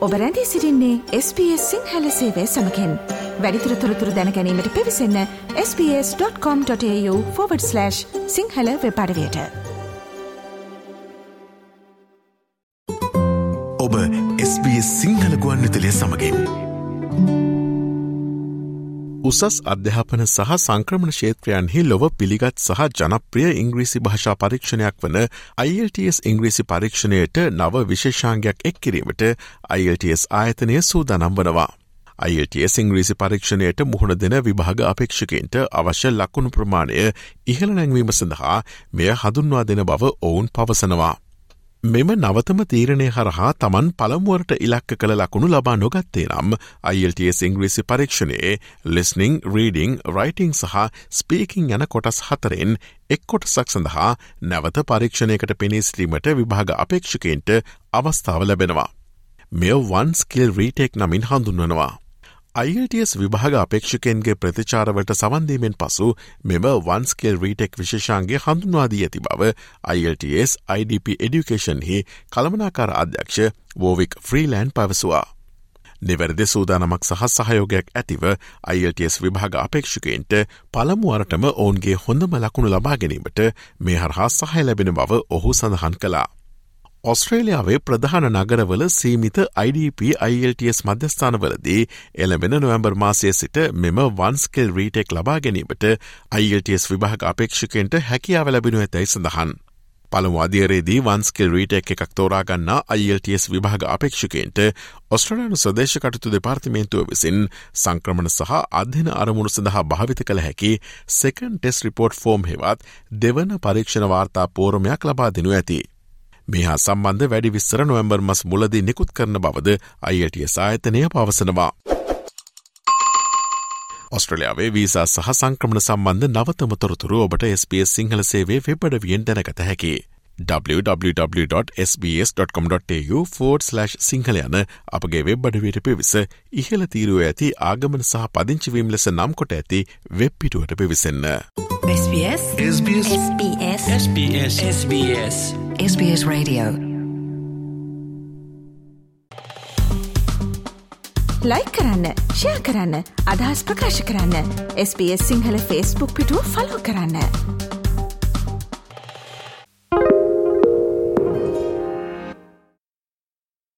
ඔබ රැඳී සිරින්නේ SBS සිංහල සේවය සමකෙන්. වැඩිතුර තොරතුර දැනැනීමට පිවිසන්න ps.com.ta/ සිංහල වෙපඩවයට ඔබ SBS සිංහල ගුවන් විතලය සමගින් උසස් අධ්‍යාපන සහ සංක්‍රමණ ක්ෂේත්‍රයන්හි ලොව පිළිගත් සහ ජනප්‍රිය ඉංග්‍රීසි භාෂා පරීක්ෂණයක් වන ILTS ඉංග්‍රීසි පරීක්ෂණයට නව විශේෂාංගයක් එක් කිරීමට ILTS ආයතනය සූදානම් වනවා. ILTS ඉංග්‍රීසි පරීක්ෂණයට මුහුණ දෙන විභාග අපේක්ෂකෙන්ට අවශ්‍ය ලකුණු ප්‍රමාණය ඉහළ නැංවීම සඳහා මෙය හඳුන්වා දෙන බව ඔවුන් පවසනවා. මෙම නවතම තීරණය හරහා තමන් පළමුුවරට ඉලක්ක කළ ලකුණු ලබා නොගත්තේ නම් ILTS ඉංග්‍රීසි පරීක්ෂණයේ ලිස්නිං රීඩිං රයිටිං සහ ස්පීකින් යන කොටස් හතරෙන් එක් කොටසක් සඳහා නැවත පරීක්ෂණයකට පෙනීස්ලීමට විභාග අපේක්ෂකෙන්ට අවස්ථාව ලැබෙනවා. මෙය වන්ස්කිල් රීටෙක් නමින් හඳුන්වනවා. IELTS විභාග අපේක්ෂකෙන්ගේ ප්‍රතිචාරවට සවන්දීමෙන් පසු මෙම වන්ස්කෙල් රීටෙක් විශේෂන්ගේ හඳුන්වාදී ඇති බව IELTS IDP එඩියුකේෂන්හි කළමනාකාර අධ්‍යක්ෂ වෝවික් ෆ්‍රීලෑන්් පවසවා. නිවැරදි සූදානමක් සහ සහයෝගයක් ඇතිව IELTS විභාග අපේක්ෂකෙන්ට පළමුුවරටම ඔවුන්ගේ හොඳම ලකුණු ලබා ගැනීමට මේ හරහා සහය ලැබෙන බව ඔහු සඳහන් කලා. ඔස්ට්‍රේලියාවේ ප්‍රධාන නගරවල සීමිත IDP ILTS මධ්‍යස්ථානවලදී එළඹෙන නොවම්බර් මාසය සිට මෙම වන්ස්කෙල් රීටෙක් ලබා ගැනීමට ILTS විභාග අපේක්ෂකෙන්ට හැකියාව ලැබෙනු ඇතැයි සඳහන්. පළමුවාදියරේදී වන්ස්කෙල් රීටෙක් එකක් තෝරාගන්නා ILTS විභාග අපේක්ෂකෙන්ට ඔස්ට්‍රලයානු සදේශ කටතු දෙපාර්තිමේන්තුව විසින් සංක්‍රමණ සහ අධ්‍යන අරමුණු සඳහා භාවිත කළ හැකි සෙකන් ටෙස් රිපෝට් ෆෝම් හෙවත් දෙවන පරීක්ෂණ වාර්තා පෝරමයක් ලබා දෙනු ඇති. මේහා සම්බන්ධ වැඩි විස්සර නොවම්බර් මස් මුලදී නිකුත් කරන බවද අයිටිය සායතනය පවසනවා. ඔස්ට්‍රලයාාවේ වීසා සහ සංක්‍රමණ සම්බන්ධ නවතම තොරතුරු ඔබට SBS සිංහල සේවේ වෙබඩවියෙන් දැනකත හැකි. www.sbs.com.tu4/ සිංහල යන අපගේ වෙබ් අඩවයට පිවිස ඉහළ තීරුව ඇති ආගමන සහ පදිංචිවීම් ලෙස නම් කොට ඇති වෙබ් පිටුවට පිවිසන්න. SBS SBS SBS SBS SBS SBS Radio like කරන්න ෂයා කරන්න අදහස් ප්‍රකාශ කරන්න SBS සිංහල ෆස්බුක් පිටුව ෆලෝ කරන්න.